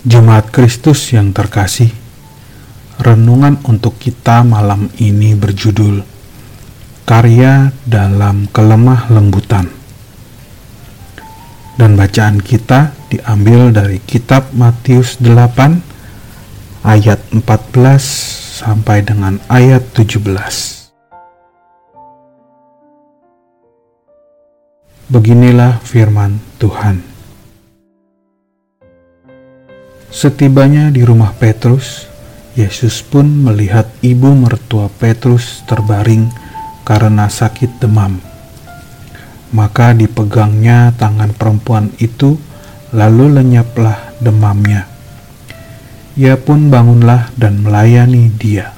Jemaat Kristus yang terkasih, renungan untuk kita malam ini berjudul Karya dalam Kelemah Lembutan. Dan bacaan kita diambil dari kitab Matius 8 ayat 14 sampai dengan ayat 17. Beginilah firman Tuhan. Setibanya di rumah Petrus, Yesus pun melihat ibu mertua Petrus terbaring karena sakit demam. Maka dipegangnya tangan perempuan itu, lalu lenyaplah demamnya. Ia pun bangunlah dan melayani dia.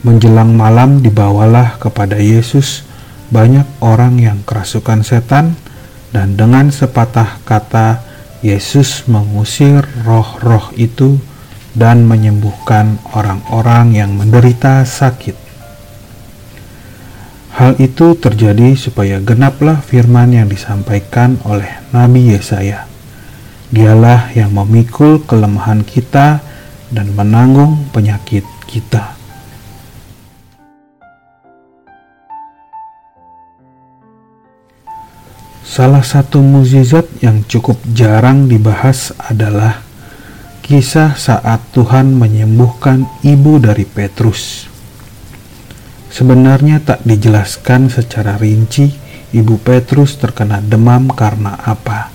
Menjelang malam dibawalah kepada Yesus banyak orang yang kerasukan setan, dan dengan sepatah kata Yesus mengusir roh-roh itu dan menyembuhkan orang-orang yang menderita sakit. Hal itu terjadi supaya genaplah firman yang disampaikan oleh Nabi Yesaya. Dialah yang memikul kelemahan kita dan menanggung penyakit kita. Salah satu mukjizat yang cukup jarang dibahas adalah kisah saat Tuhan menyembuhkan ibu dari Petrus. Sebenarnya tak dijelaskan secara rinci ibu Petrus terkena demam karena apa.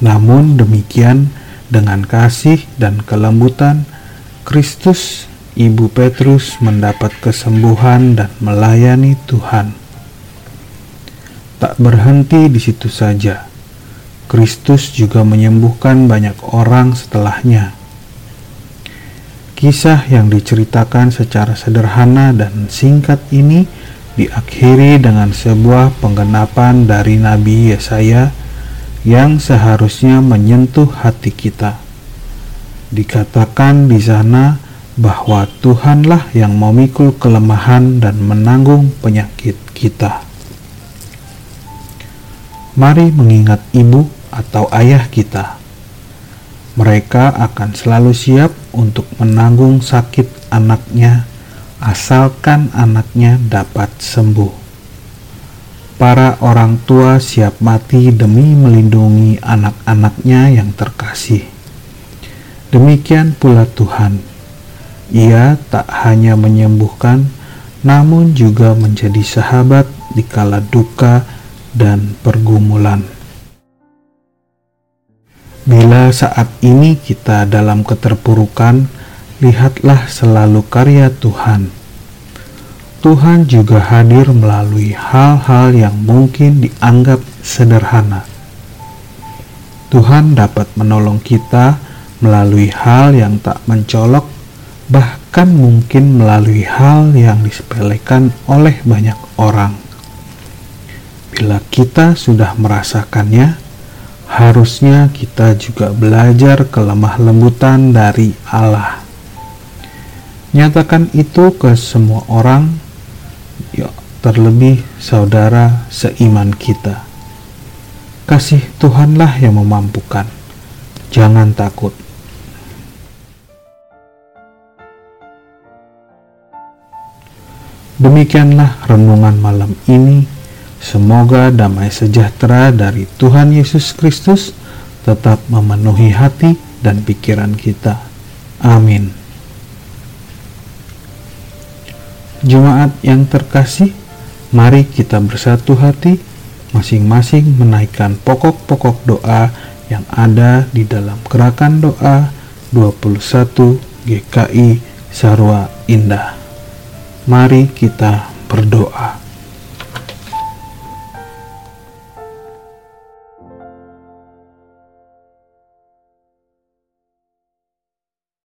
Namun demikian dengan kasih dan kelembutan Kristus ibu Petrus mendapat kesembuhan dan melayani Tuhan tak berhenti di situ saja. Kristus juga menyembuhkan banyak orang setelahnya. Kisah yang diceritakan secara sederhana dan singkat ini diakhiri dengan sebuah penggenapan dari Nabi Yesaya yang seharusnya menyentuh hati kita. Dikatakan di sana bahwa Tuhanlah yang memikul kelemahan dan menanggung penyakit kita. Mari mengingat ibu atau ayah kita. Mereka akan selalu siap untuk menanggung sakit anaknya, asalkan anaknya dapat sembuh. Para orang tua siap mati demi melindungi anak-anaknya yang terkasih. Demikian pula Tuhan. Ia tak hanya menyembuhkan, namun juga menjadi sahabat di kala duka dan pergumulan. Bila saat ini kita dalam keterpurukan, lihatlah selalu karya Tuhan. Tuhan juga hadir melalui hal-hal yang mungkin dianggap sederhana. Tuhan dapat menolong kita melalui hal yang tak mencolok, bahkan mungkin melalui hal yang disepelekan oleh banyak orang. Bila kita sudah merasakannya, harusnya kita juga belajar kelemah lembutan dari Allah. Nyatakan itu ke semua orang, yuk, terlebih saudara seiman kita. Kasih Tuhanlah yang memampukan. Jangan takut. Demikianlah renungan malam ini Semoga damai sejahtera dari Tuhan Yesus Kristus tetap memenuhi hati dan pikiran kita. Amin. Jemaat yang terkasih, mari kita bersatu hati masing-masing menaikkan pokok-pokok doa yang ada di dalam gerakan doa 21 GKI Sarwa Indah. Mari kita berdoa.